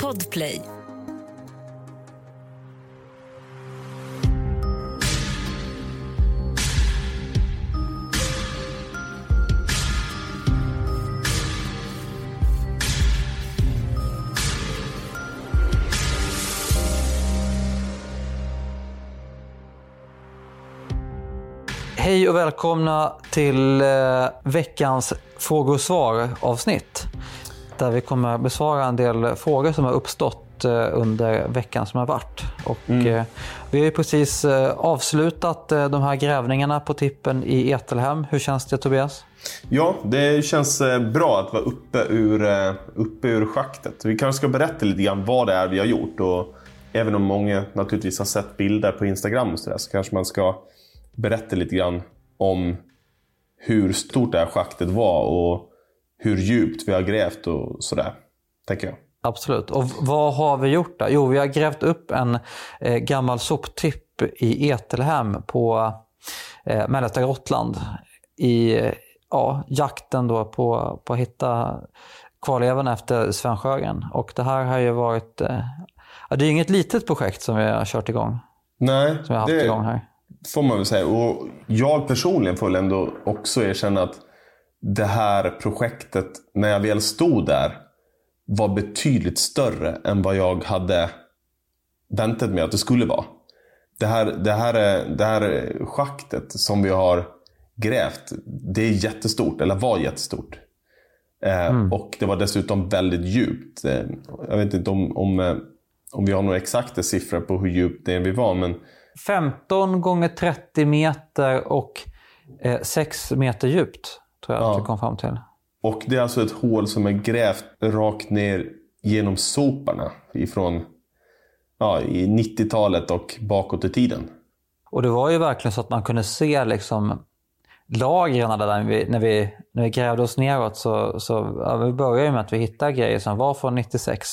Podplay. Hej och välkomna till eh, veckans frågor och svar avsnitt. Där vi kommer besvara en del frågor som har uppstått eh, under veckan som har varit. Och, eh, vi har ju precis eh, avslutat de här grävningarna på tippen i Etelhem. Hur känns det Tobias? Ja, det känns bra att vara uppe ur, uppe ur schaktet. Vi kanske ska berätta lite grann vad det är vi har gjort. Och även om många naturligtvis har sett bilder på Instagram och så, där, så kanske man ska berätta lite grann om hur stort det här schaktet var och hur djupt vi har grävt och sådär. Tänker jag. Absolut. Och vad har vi gjort då? Jo, vi har grävt upp en eh, gammal soptipp i Etelhem på eh, mellersta Gotland i eh, ja, jakten då på, på att hitta kvarlevorna efter Sven Sjögren. Och det här har ju varit... Eh, ja, det är inget litet projekt som vi har kört igång. Nej, Som vi har haft det igång här. får man väl säga. Och jag personligen får väl ändå också erkänna att det här projektet, när jag väl stod där, var betydligt större än vad jag hade väntat mig att det skulle vara. Det här, det här, är- det här schaktet som vi har grävt, det är jättestort, eller var jättestort. Eh, Och det var dessutom väldigt djupt. Eh, jag vet inte om, om, eh, om vi har några exakta siffror på hur djupt det vi var, men 15 gånger 30 meter och eh, 6 meter djupt. Tror jag att Ja. vi kom fram till. Och det är alltså ett hål som är grävt rakt ner genom soporna ifrån ja, i 90-talet och bakåt i tiden. Och det var ju verkligen så att man kunde se liksom lagren där när vi, när vi, när vi grävde oss neråt. Så, så, ja, vi började ju med att vi hittade grejer som var från 96.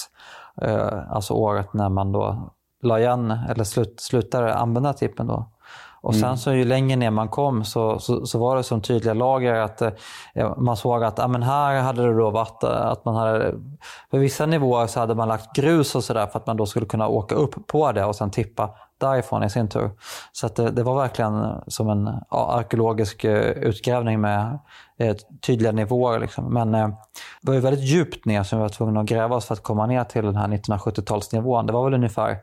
Eh, alltså året när man då la igen, eller slut, slutade använda tippen då. Och sen så ju längre ner man kom så, så, så var det som tydliga lager att eh, man såg att ja, men här hade det då varit eh, att man hade, på vissa nivåer så hade man lagt grus och sådär för att man då skulle kunna åka upp på det och sen tippa därifrån i sin tur. Så det, det var verkligen som en ja, arkeologisk eh, utgrävning med eh, tydliga nivåer. Liksom. Men eh, det var ju väldigt djupt ner som vi var tvungna att gräva oss för att komma ner till den här 1970-talsnivån. Det var väl ungefär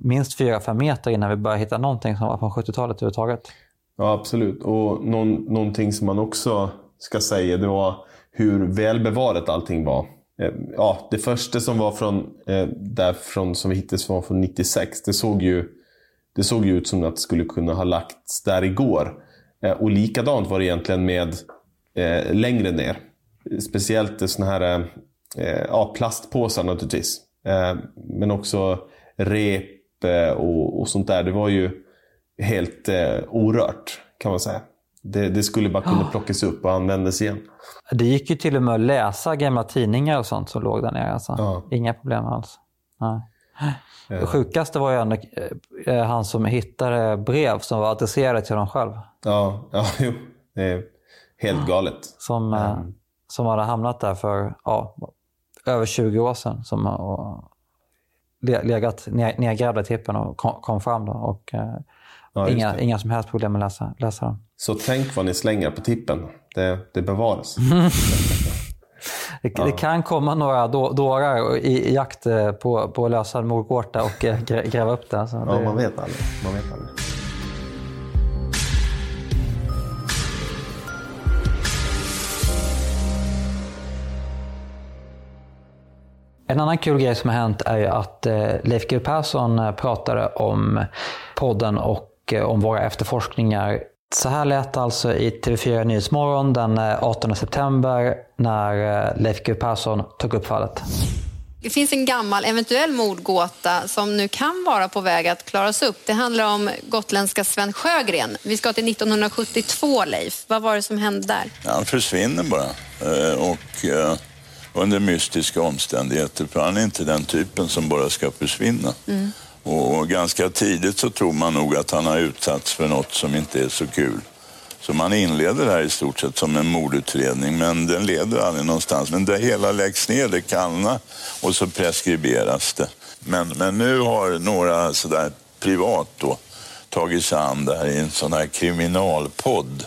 minst 4-5 meter innan vi började hitta någonting som var från 70-talet överhuvudtaget. Ja, absolut. Och någon, någonting som man också ska säga, det var hur välbevarat allting var. Eh, ja, det första som var från, eh, därifrån, som vi hittade var från 96, det såg ju, det såg ju ut som att det skulle kunna ha lagts där igår. Eh, och likadant var det egentligen med eh, längre ner. Speciellt såna här eh, ja, plastpåsar naturligtvis. Eh, men också rep och, och sånt där. Det var ju helt eh, orört kan man säga. Det, det skulle bara kunna plockas upp och användas igen. Det gick ju till och med att läsa gamla tidningar och sånt som låg där nere. Alltså. Ja. Inga problem alls. Nej. Det sjukaste var ju ändå eh, han som hittade brev som var adresserade till honom själv. Ja, ja jo. Det är helt galet. Som, eh, som hade hamnat där för ja, över 20 år sedan. Som, och, legat nedgrävda i tippen och kom, kom fram. Då, och, eh, Ja, inga, inga som helst problem med att läsa, läsa dem. Så tänk vad ni slänger på tippen. Det, det bevaras. Det, det kan komma några då, dårar i, i jakt eh, på, på att lösa en och eh, grä, gräva upp det. Så Ja, det man vet aldrig. Man vet aldrig. En annan kul grej som har hänt är ju att eh, Leif GW Persson eh, pratade om podden och eh, om våra efterforskningar. Så här lät det alltså i TV4 Nyhetsmorgon den eh, 18 september när Leif GW Persson tog upp fallet. Det finns en gammal eventuell mordgåta som nu kan vara på väg att klaras upp. Det handlar om gotländska Sven Sjögren. Vi ska till 1972, Leif. Vad var det som hände där? Han försvinner bara. Och under mystiska omständigheter. För han är inte den typen som bara ska försvinna. Och ganska tidigt så tror man nog att han har utsatts för något som inte är så kul. Så man inleder det här i stort sett som en mordutredning, men den leder aldrig någonstans. Men det hela läggs ner, det kallnar och så preskriberas det. Men, men nu har några sådär privat då tagit sig an det här i en sån här kriminalpodd.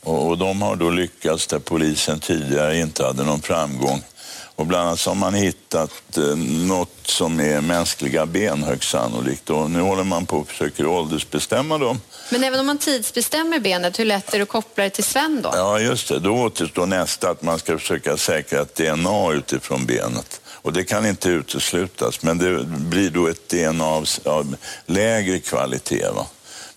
Och, och de har då lyckats där polisen tidigare inte hade någon framgång. Och bland annat så har man hittat eh, något som är mänskliga ben högst sannolikt. Och nu håller man på och försöker åldersbestämma dem. Men även om man tidsbestämmer benet, hur lätt är det att koppla det till Sven då? Ja, just det. Då återstår nästa att man ska försöka säkra ett DNA utifrån benet. Och det kan inte uteslutas, men det blir då ett DNA av, av lägre kvalitet. Va?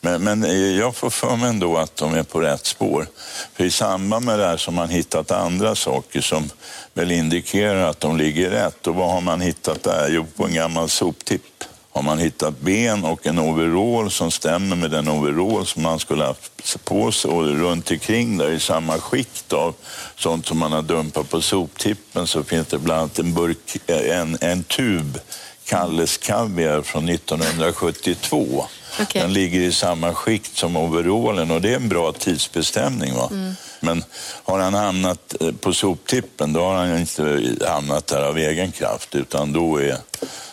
Men, men eh, jag får för mig ändå att de är på rätt spår. För i samband med det här så har man hittat andra saker som väl indikerar att de ligger rätt. Och vad har man hittat där? Jo, på en gammal soptipp har man hittat ben och en overall som stämmer med den overall som man skulle haft på sig och runt omkring där i samma skikt av sånt som man har dumpat på soptippen så finns det bland annat en, burk, eh, en, en tub Kalles kaviar från 1972. Okay. Den ligger i samma skikt som overallen och det är en bra tidsbestämning. Va? Mm. Men har han hamnat eh, på soptippen då har han inte hamnat där av egen kraft utan då är,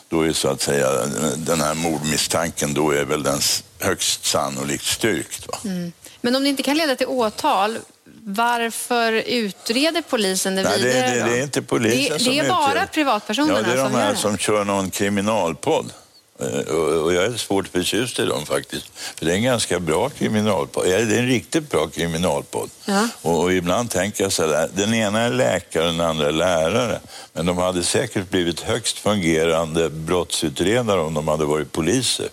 då är så att säga den här mordmisstanken då är väl den högst sannolikt styrkt. Va? Mm. Men om det inte kan leda till åtal, varför utreder polisen det Nej, vidare? Det, det, det är inte polisen det, som Det är bara utreder. privatpersonerna som gör det? Ja, det är de här som kör någon kriminalpodd. Eh, och jag är svårt förtjust i dem faktiskt. För det är en ganska bra kriminalpodd. Ja, det är en riktigt bra kriminalpodd. Ja. Och, och, ibland tänker jag så här, den ena är läkare och den andra är lärare. Men de hade säkert blivit högst fungerande brottsutredare om de hade varit poliser.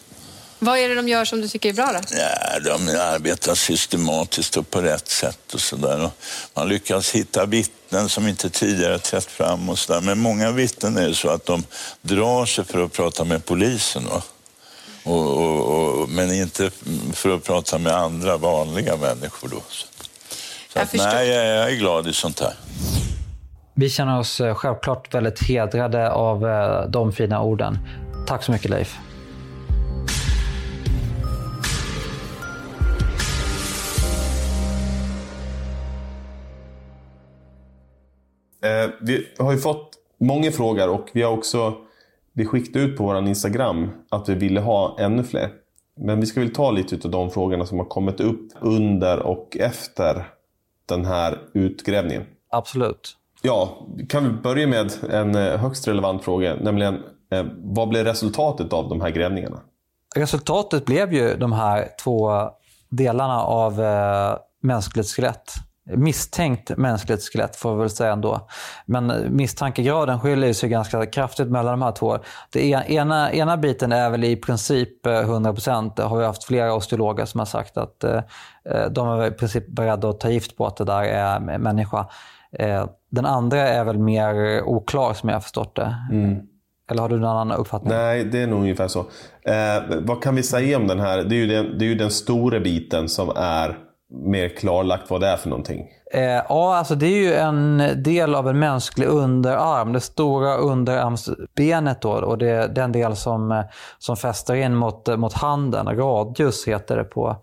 Vad är det de gör som du tycker är bra då? Ja, de arbetar systematiskt och på rätt sätt och sådär. Man lyckas hitta vittnen som inte tidigare trätt fram och sådär. Men många vittnen är så att de drar sig för att prata med polisen. Va? Och, och, och, men inte för att prata med andra vanliga människor. Då. Så, så att, nej, jag, jag är glad i sånt här. Vi känner oss eh, självklart väldigt hedrade av eh, de fina orden. Tack så mycket Leif. Vi har ju fått många frågor och vi har också vi skickade ut på vår Instagram att vi ville ha ännu fler. Men vi ska väl ta lite av de frågorna som har kommit upp under och efter den här utgrävningen. Absolut. Ja, kan vi börja med en eh, högst relevant fråga, nämligen eh, vad blev resultatet av de här grävningarna? Resultatet blev ju de här två delarna av mänskligt skelett misstänkt mänskligt skelett får vi väl säga ändå. Men misstankegraden skiljer sig ganska kraftigt mellan de här två. Det ena, ena biten är väl i princip 100%. Det har vi haft flera osteologer som har sagt att eh, de är i princip beredda att ta gift på att det där är människa. Eh, den andra är väl mer oklar som jag har förstått det. Mm. Eller har du någon annan uppfattning? Nej, det är nog ungefär så. Eh, vad kan vi säga om den här? Det är ju den, det är ju den stora biten som är mer klarlagt vad det är för någonting? Eh, ja, alltså det är ju en del av en mänsklig underarm. Det stora underarmsbenet då, och det är den del som, eh, som fäster in mot, eh, mot handen. Radius heter det på,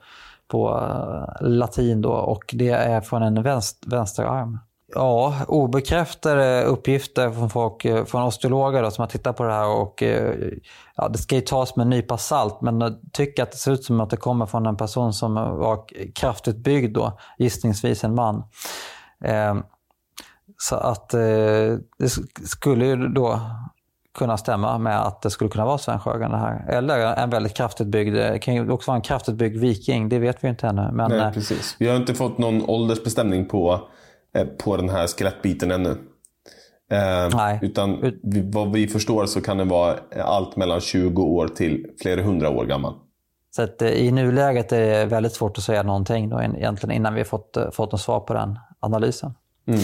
på eh, latin då och det är från en vänster, vänsterarm. Ja, obekräftade uppgifter från folk, eh, från osteologer då, som har tittat på det här och ja, det ska ju tas med en nypa salt men jag tycker att det ser ut som att det kommer från en person som var kraftigt byggd då, gissningsvis en man. Eh, så att eh, det skulle ju då kunna stämma med att det skulle kunna vara Sven Sjögren det här. Eller en väldigt kraftigt byggd, det kan ju också vara en kraftigt byggd viking, det vet vi inte ännu. Men, Nej, precis. Vi har inte fått någon åldersbestämning på, eh, på den här skelettbiten ännu. Eh, Nej. Utan vad vi förstår så kan den vara allt mellan 20 år till flera hundra år gammal. Så att, eh, i nuläget är det väldigt svårt att säga någonting då, egentligen innan vi har fått, eh, fått något svar på den analysen. Mm.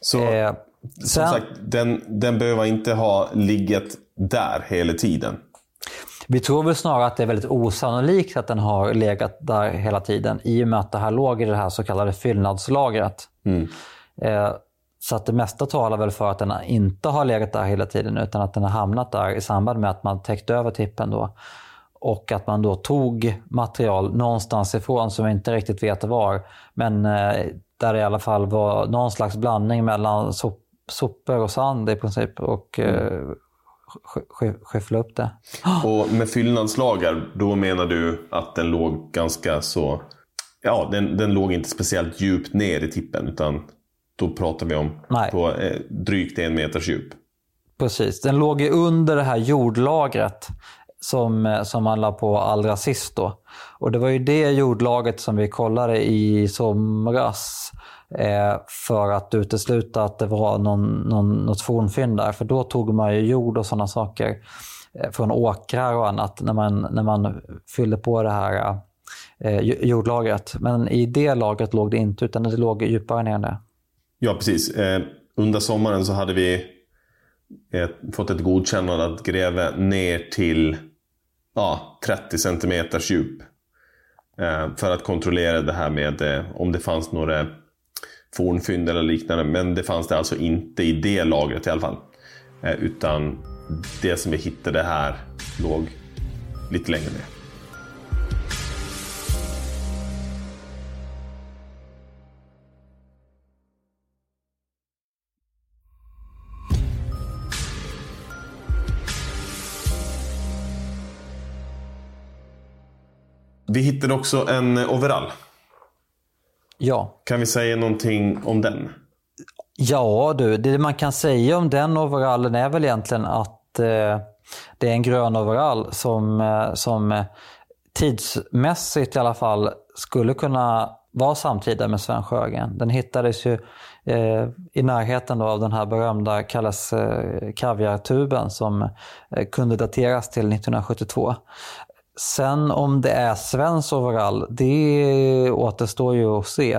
Så eh, som sen, sagt, den, den behöver inte ha ligget där hela tiden. Vi tror väl snarare att det är väldigt osannolikt att den har legat där hela tiden i och med att det här låg i det här så kallade fyllnadslagret. Mm. Eh, så att det mesta talar väl för att den inte har legat där hela tiden utan att den har hamnat där i samband med att man täckte över tippen. Då. och att man då tog material någonstans ifrån som vi inte riktigt vet var. Men eh, där det i alla fall var någon slags blandning mellan sop, sopor och sand i princip. Och eh, skyffla upp det. Och med fyllnadslagar, då menar du att den låg ganska så... Ja, den, den låg inte speciellt djupt ner i tippen utan då pratar vi om Nej. på eh, drygt en meters djup. Precis, den låg ju under det här jordlagret som, eh, som man la på allra sist. Då. Och det var ju det jordlagret som vi kollade i somras Eh, för att utesluta att det var någon, någon, något fornfynd där. För då tog man ju jord och sådana saker eh, från åkrar och annat när man, när man fyllde på det här eh, jordlagret. Men i det lagret låg det inte, utan det låg djupare ner än det. Ja, precis. Eh, under sommaren så hade vi ett, fått ett godkännande att gräva ner till ja, 30 centimeters djup. Eh, för att kontrollera det här med eh, om det fanns några fornfynd eller liknande. Men det fanns det alltså inte i det lagret i alla fall. Eh, utan det som vi hittade här låg lite längre ner. Vi hittade också en eh, overall. Ja. Kan vi säga någonting om den? Ja du, det man kan säga om den overallen är väl egentligen att eh, det är en grön overall som, eh, som tidsmässigt i alla fall skulle kunna vara samtida med Sven Sjögren. Den hittades ju eh, i närheten av den här berömda kallas eh, kaviartuben som eh, kunde dateras till 1972. Sen om det är svensk overall, det återstår ju att se.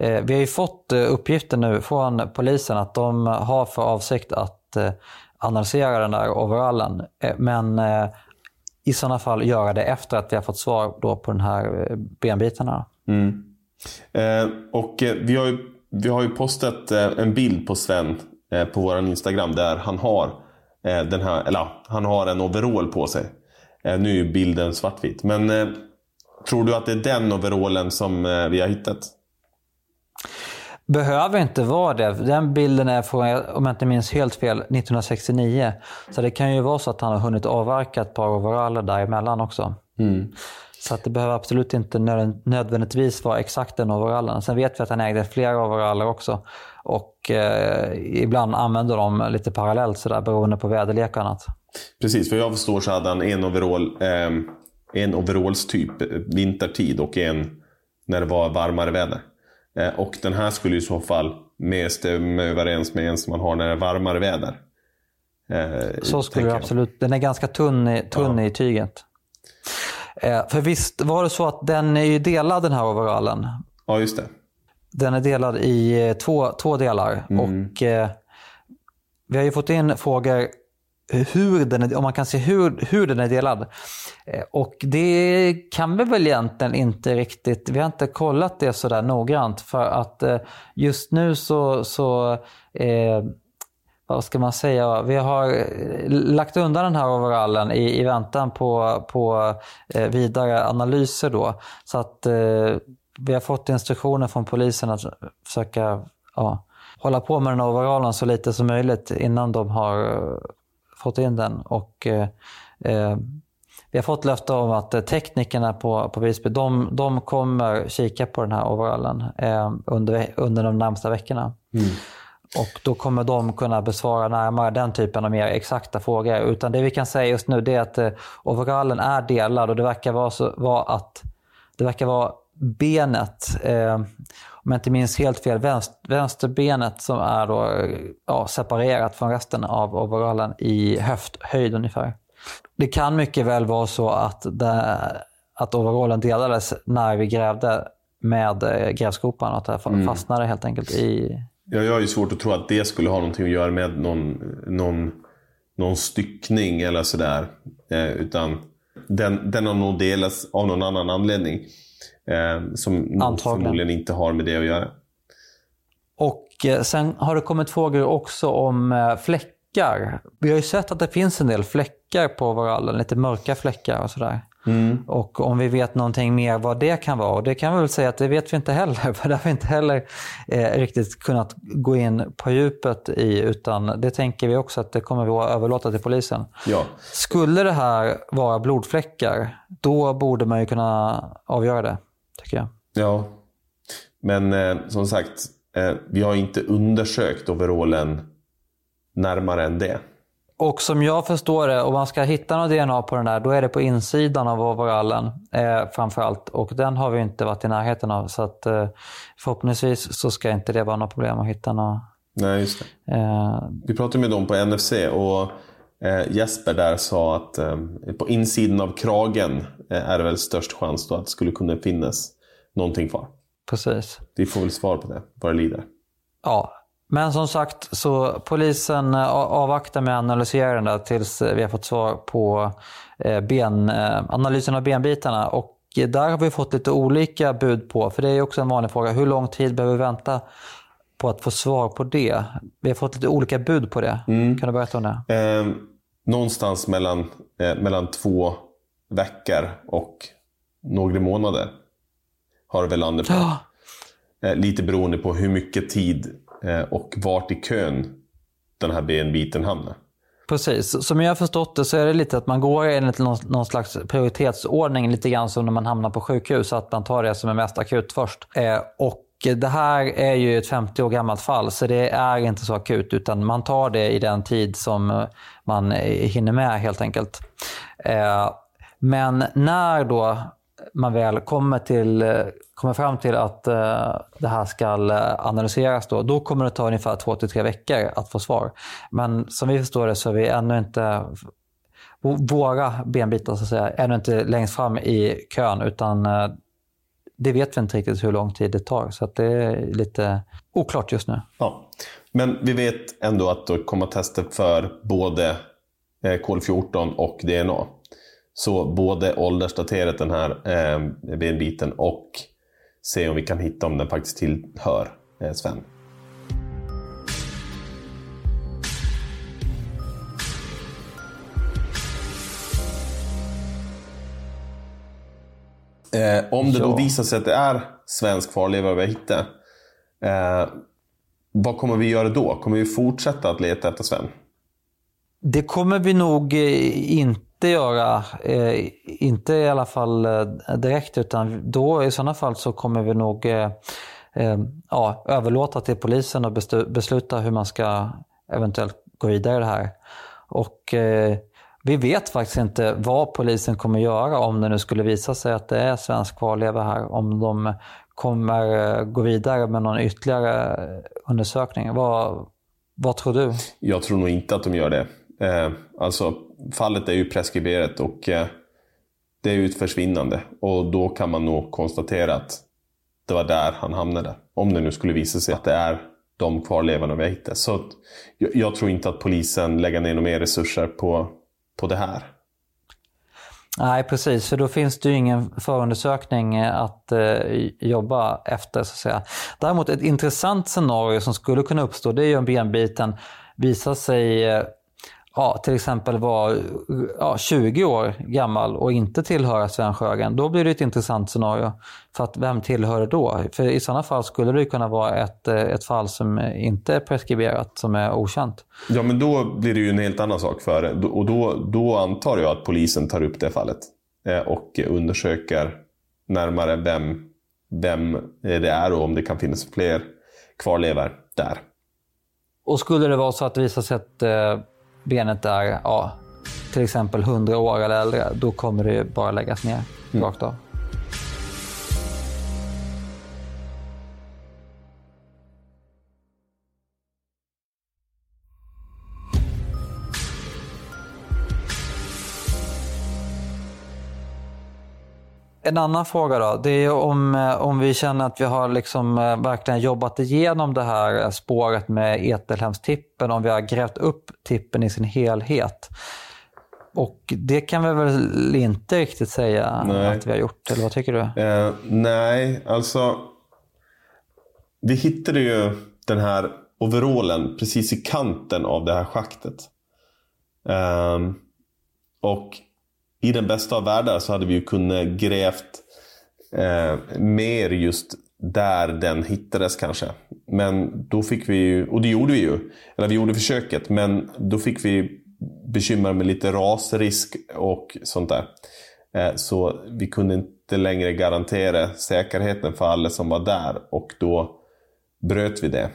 Eh, vi har ju fått eh, uppgifter nu från polisen att de har för avsikt att eh, analysera den där overallen. Men i sådana fall göra det efter att vi har fått svar då på de här benbitarna. Mm. Eh, och vi har, ju, vi har ju postat en bild på Sven på vår Instagram där han har, den här, eller, han har en overall på sig. Eh, nu är ju bilden svartvit. Men eh, tror du att det är den overallen som eh, vi har hittat? Behöver inte vara det. Den bilden är från, om jag inte minns helt fel, 1969. Så det kan ju vara så att han har hunnit avverka ett par overaller däremellan också. Mm. Så att det behöver absolut inte nödvändigtvis vara exakt den overallen. Sen vet vi att han ägde flera overaller också. Och eh, ibland använder de lite parallellt sådär beroende på väderlek och annat. Precis, för jag förstår så hade han en overall, eh, en overallstyp eh, vintertid och en när det var varmare väder. Eh, och den här skulle i så fall mer stämma överens med en som man har när det är varmare väder. Eh, så skulle det absolut. Den är ganska tunn, i, tunn ja. i tyget. Eh, för visst var det så att den är ju delad den här overallen? Ja, just det. Den är delad i eh, två, två delar. Mm. Och eh, Vi har ju fått in frågor hur den är, om man kan se hur, hur den är delad. Eh, och det kan vi väl egentligen inte riktigt, vi har inte kollat det sådär noggrant för att eh, just nu så, så eh, vad ska man säga, vi har lagt undan den här overallen i, i väntan på, på vidare analyser då. Så att eh, vi har fått instruktioner från polisen att försöka ja, hålla på med den overallen så lite som möjligt innan de har fått in den. Och, eh, eh, vi har fått löfte om att eh, teknikerna på, på Visby, de, de kommer kika på den här overallen eh, under, under de närmsta veckorna. Mm. Och då kommer de kunna besvara närmare den typen av mer exakta frågor. Utan det vi kan säga just nu är att eh, overallen är delad och det verkar vara, så, vara att det verkar vara benet, eh, om jag inte minns helt fel, vänster, vänsterbenet som är då, ja, separerat från resten av overallen i höfthöjd ungefär. Det kan mycket väl vara så att, det, att overallen delades när vi grävde med eh, grävskopan och att det mm. fastnade helt enkelt i... Ja, jag har ju svårt att tro att det skulle ha någonting att göra med någon, någon, någon styckning eller sådär. Eh, utan den, den har nog delats av någon annan anledning. Eh, som förmodligen inte har med det att göra. Och eh, sen har det kommit frågor också om eh, fläckar. Vi har ju sett att det finns en del fläckar på overallen, lite mörka fläckar och sådär. Och om vi vet någonting mer vad det kan vara, och det kan vi väl säga att det vet vi inte heller, för det har vi inte heller eh, riktigt kunnat gå in på djupet i, utan det tänker vi också att det kommer vi att överlåta till polisen. Ja. Skulle det här vara blodfläckar, då borde man ju kunna avgöra det, tycker jag. Ja. Men eh, som sagt, eh, vi har inte undersökt overallen närmare än det. Och som jag förstår det, om man ska hitta något DNA på den där, då är det på insidan av overallen eh, framförallt. Och den har vi inte varit i närheten av. Så att, eh, förhoppningsvis så ska inte det vara något problem att hitta något. Nej, just det. Eh, Vi pratade med dem på NFC och eh, Jesper där sa att eh, på insidan av kragen eh, är det väl störst chans då att det skulle kunna finnas någonting kvar. precis. Vi får väl svar på det, vad det lider. Ja, men som sagt så polisen eh, avvaktar med att analysera den där tills eh, vi har fått svar på eh, ben, analysen av benbitarna. Och där har vi fått lite olika bud på, för det är också en vanlig fråga. Hur lång tid behöver vi vänta på att få svar på det? Vi har fått lite olika bud på det. Kan du berätta om det? Eh, någonstans mellan, eh, mellan två veckor och några månader har landat på. Ja. Eh, lite beroende på hur mycket tid Eh, och vart i kön den här benbiten hamnar. Precis, som jag har förstått det så är det lite att man går enligt någon, någon slags prioritetsordning lite grann som när man hamnar på sjukhus, att man tar det som är mest akut först. Eh, och det här är ju ett 50 år gammalt fall så det är inte så akut utan man tar det i den tid som man hinner med helt enkelt. Eh, men när då man väl kommer, till, kommer fram till att eh, det här ska eh, analyseras, då, då kommer det ta ungefär två till tre veckor att få svar. Men som vi förstår det så är vi ännu inte våra benbitar så att säga, ännu inte längst fram i kön utan eh, det vet vi inte riktigt hur lång tid det tar. Så att det är lite oklart just nu. Ja. Men vi vet ändå att det kommer tester för både kol-14 och DNA. Så både åldersdaterat den här eh, benbiten och se om vi kan hitta om den faktiskt tillhör eh, Sven. Eh, om det då Ja. visar sig att det är svensk kvarleva vi har hittat, eh, vad kommer vi göra då? Kommer vi fortsätta att leta efter Sven? Det kommer vi nog eh, inte göra. Eh, inte i alla fall eh, direkt utan då i sådana fall så kommer vi nog eh, eh, ja, överlåta till polisen att bestu- besluta hur man ska eventuellt gå vidare i det här. Och eh, vi vet faktiskt inte vad polisen kommer göra om det nu skulle visa sig att det är svensk kvarleva här. Om de kommer eh, gå vidare med någon ytterligare undersökning. Vad, vad tror du? Jag tror nog inte att de gör det. Eh, alltså, fallet är ju preskriberat och eh, det är ju ett försvinnande. Och då kan man nog konstatera att det var där han hamnade. Om det nu skulle visa sig att det är de kvarlevorna vi har hittat. Så jag, tror inte att polisen lägger ner några mer resurser på, på det här. Nej, precis. För då finns det ju ingen förundersökning eh, att eh, jobba efter. Så att säga. Däremot ett intressant scenario som skulle kunna uppstå det är ju om benbiten visar sig eh, ja, till exempel vara ja, 20 år gammal och inte tillhöra Sven Sjögren. Då blir det ett intressant scenario. För att vem tillhör då? För i sådana fall skulle det ju kunna vara ett, eh, ett fall som inte är preskriberat, som är okänt. Ja, men då blir det ju en helt annan sak för Och då, då antar jag att polisen tar upp det fallet eh, och undersöker närmare vem, vem det är och om det kan finnas fler kvarlevor där. Och skulle det vara så att det visar sig att eh, benet är ja, till exempel 100 år eller äldre, då kommer det bara läggas ner rakt av. En annan fråga då, det är om, eh, om vi känner att vi har liksom eh, verkligen jobbat igenom det här eh, spåret med Etelhemstippen, om vi har grävt upp tippen i sin helhet. Och det kan vi väl inte riktigt säga Nej. att vi har gjort, eller vad tycker du? Eh, nej, alltså. Vi hittade ju den här overallen precis i kanten av det här schaktet. Ehm, och i den bästa av världar så hade vi ju kunnat grävt eh, mer just där den hittades kanske. Men då fick vi ju, och det gjorde vi ju, eller vi gjorde försöket, men då fick vi bekymmer med lite rasrisk och sånt där. Eh, så vi kunde inte längre garantera säkerheten för alla som var där och då bröt vi det.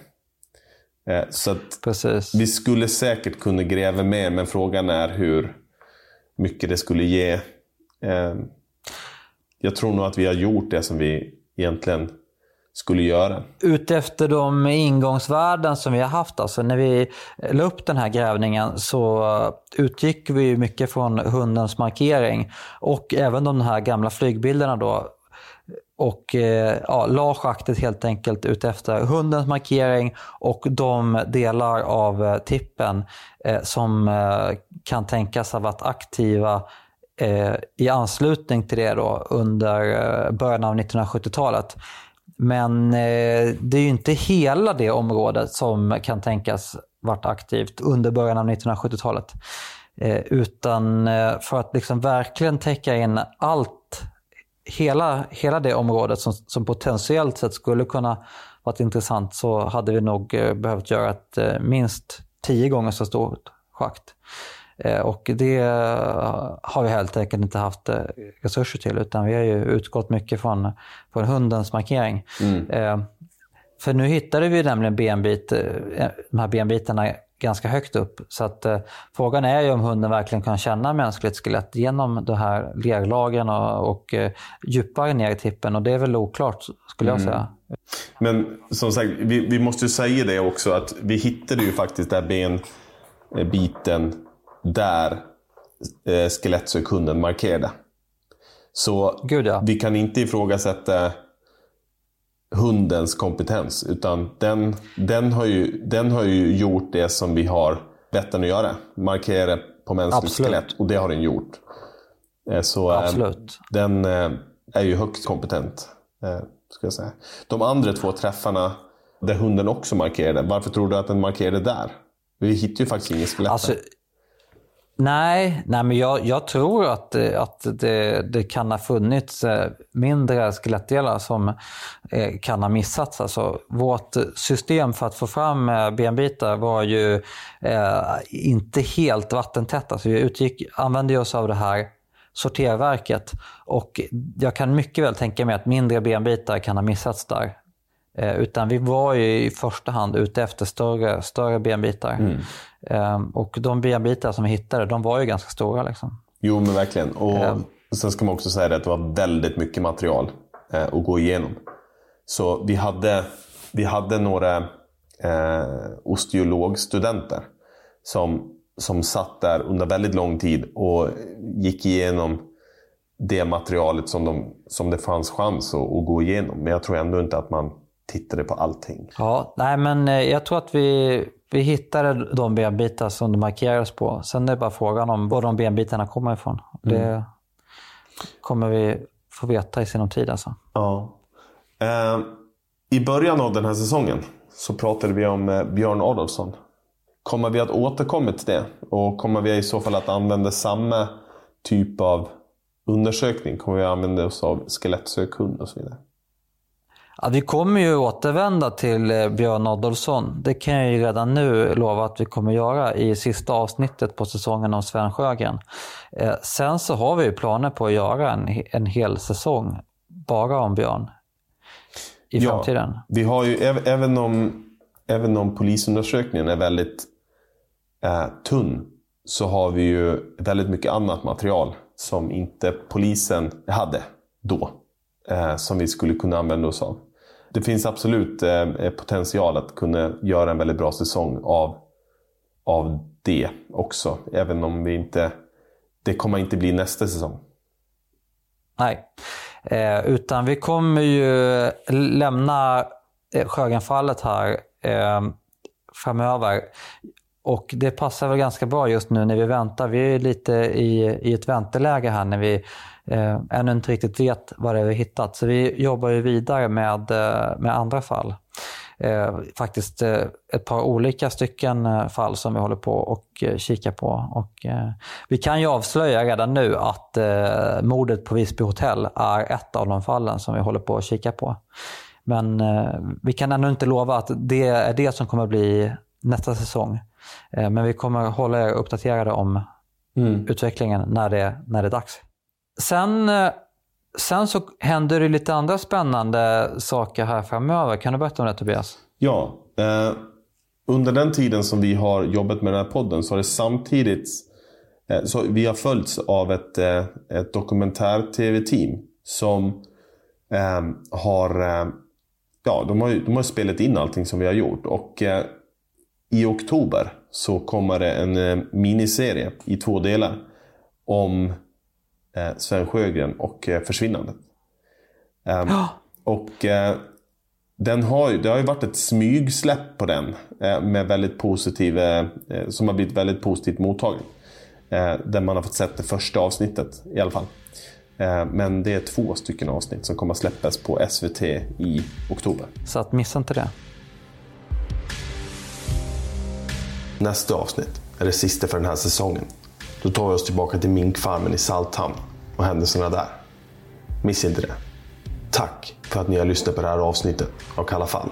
Eh, så vi skulle säkert kunna gräva mer, men frågan är hur mycket det skulle ge. Eh, jag tror nog att vi har gjort det som vi egentligen skulle göra. Utefter de ingångsvärden som vi har haft, alltså när vi la upp den här grävningen så utgick vi mycket från hundens markering och även de här gamla flygbilderna då. Och eh, ja, la schaktet helt enkelt utefter hundens markering och de delar av eh, tippen eh, som eh, kan tänkas ha varit aktiva eh, i anslutning till det då under eh, början av 1970-talet. Men eh, det är ju inte hela det området som kan tänkas varit aktivt under början av 1970-talet. Eh, utan eh, för att liksom verkligen täcka in allt, hela, hela det området som, som potentiellt sett skulle kunna varit intressant så hade vi nog eh, behövt göra ett eh, minst tio gånger så stort schakt. Eh, och det har vi helt enkelt inte haft resurser till utan vi har ju utgått mycket från, från hundens markering. Mm. För nu hittade vi nämligen benbit, de här benbitarna ganska högt upp. Så att, frågan är ju om hunden verkligen kan känna mänskligt skelett genom de här lerlagren och, och djupare ner i tippen. Och det är väl oklart skulle jag säga. Mm. Men som sagt, vi, vi måste ju säga det också att vi hittade ju faktiskt den benbiten där eh, skelettsökunden markerade. Så Gud, ja. vi kan inte ifrågasätta hundens kompetens. Utan den, den, har ju, den har ju gjort det som vi har bett den att göra. Markera på mänskligt skelett. Och det har den gjort. Eh, så eh, Absolut. den eh, är ju högst kompetent. Ska jag säga. De andra två träffarna där hunden också markerade. Varför tror du att den markerade där? Vi hittar ju faktiskt inget skelett alltså, Nej, nej men jag, jag tror att, eh, att det, det, kan ha funnits eh, mindre skelettdelar som eh, kan ha missats. Alltså, vårt system för att få fram benbitar var ju eh, inte helt vattentätt. Alltså, vi utgick, använde oss av det här sorterverket och jag kan mycket väl tänka mig att mindre benbitar kan ha missats där. Eh, utan vi var ju i första hand ute efter större, större benbitar. Mm. Um, och de benbitar som vi hittade, de var ju ganska stora. Liksom. Jo, men verkligen. Och um, Sen ska man också säga att det var väldigt mycket material eh, att gå igenom. Så vi hade, vi hade några eh, osteologstudenter som, som satt där under väldigt lång tid och gick igenom det materialet som, de, som det fanns chans att, att gå igenom. Men jag tror ändå inte att man tittade på allting. Ja, nej men eh, jag tror att vi, vi hittade de benbitar som det markerades på. Sen är det bara frågan om var de benbitarna kommer ifrån. Mm. Det kommer vi få veta i sinom tid alltså. Ja. Eh, I början av den här säsongen så pratade vi om eh, Björn Adolfsson. Kommer vi att återkomma till det? Och kommer vi i så fall att använda samma typ av undersökning? Kommer vi att använda oss av skelettsökhund och så vidare? Ja, vi kommer ju återvända till eh, Björn Adolfsson. Det kan jag ju redan nu lova att vi kommer göra i sista avsnittet på säsongen om Sven Sjögren. Eh, sen så har vi ju planer på att göra en, en hel säsong bara om Björn i ja, framtiden. Vi har ju, även om, även om polisundersökningen är väldigt eh, tunn, så har vi ju väldigt mycket annat material som inte polisen hade då. Eh, som vi skulle kunna använda oss av det finns absolut eh, eh, potential att kunna göra en väldigt bra säsong av, av det också. Även om vi inte, det kommer inte bli nästa säsong. Nej, eh, utan vi kommer ju lämna eh, Sjögrenfallet här eh, framöver. Och det passar väl ganska bra just nu när vi väntar. Vi är lite i, i ett vänteläge här när vi eh, ännu inte riktigt vet vad det är vi hittat. Så vi jobbar ju vidare med, eh, med andra fall. eh, faktiskt eh, ett par olika stycken eh, fall som vi håller på och eh, kikar på. Och, eh, vi kan ju avslöja redan nu att eh, mordet på Visby hotell är ett av de fallen som vi håller på att kika på. Men vi kan ännu inte lova att det är det som kommer bli nästa säsong. men vi kommer hålla er uppdaterade om mm. utvecklingen när det, när det är dags. Sen eh, Sen så händer det lite andra spännande saker här framöver. Kan du berätta om det Tobias? Ja. Eh, under den tiden som vi har jobbat med den här podden så har det samtidigt eh, så vi har följts av ett, eh, ett dokumentär-tv-team som eh, har, eh, ja, de har, de har spelat in allting som vi har gjort. Och eh, i oktober så kommer det en eh, miniserie i två delar om Sven Sjögren och eh, Försvinnandet. Um, oh. Och eh, den har, det har ju varit ett smygsläpp på den eh, med väldigt positiv, eh, eh, som har blivit väldigt positivt mottagen. Eh, där man har fått sett det första avsnittet i alla fall. Eh, men det är två stycken avsnitt som kommer att släppas på SVT i oktober. Så att missa inte det. Nästa avsnitt är det sista för den här säsongen. Då tar vi oss tillbaka till minkfarmen i Salthamn och händelserna där. Missa inte det. Tack för att ni har lyssnat på det här avsnittet av Kalla fall.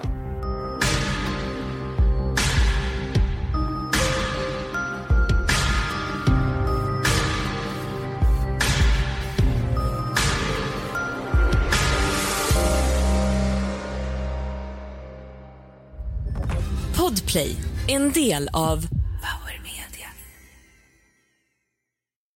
Podplay, en del av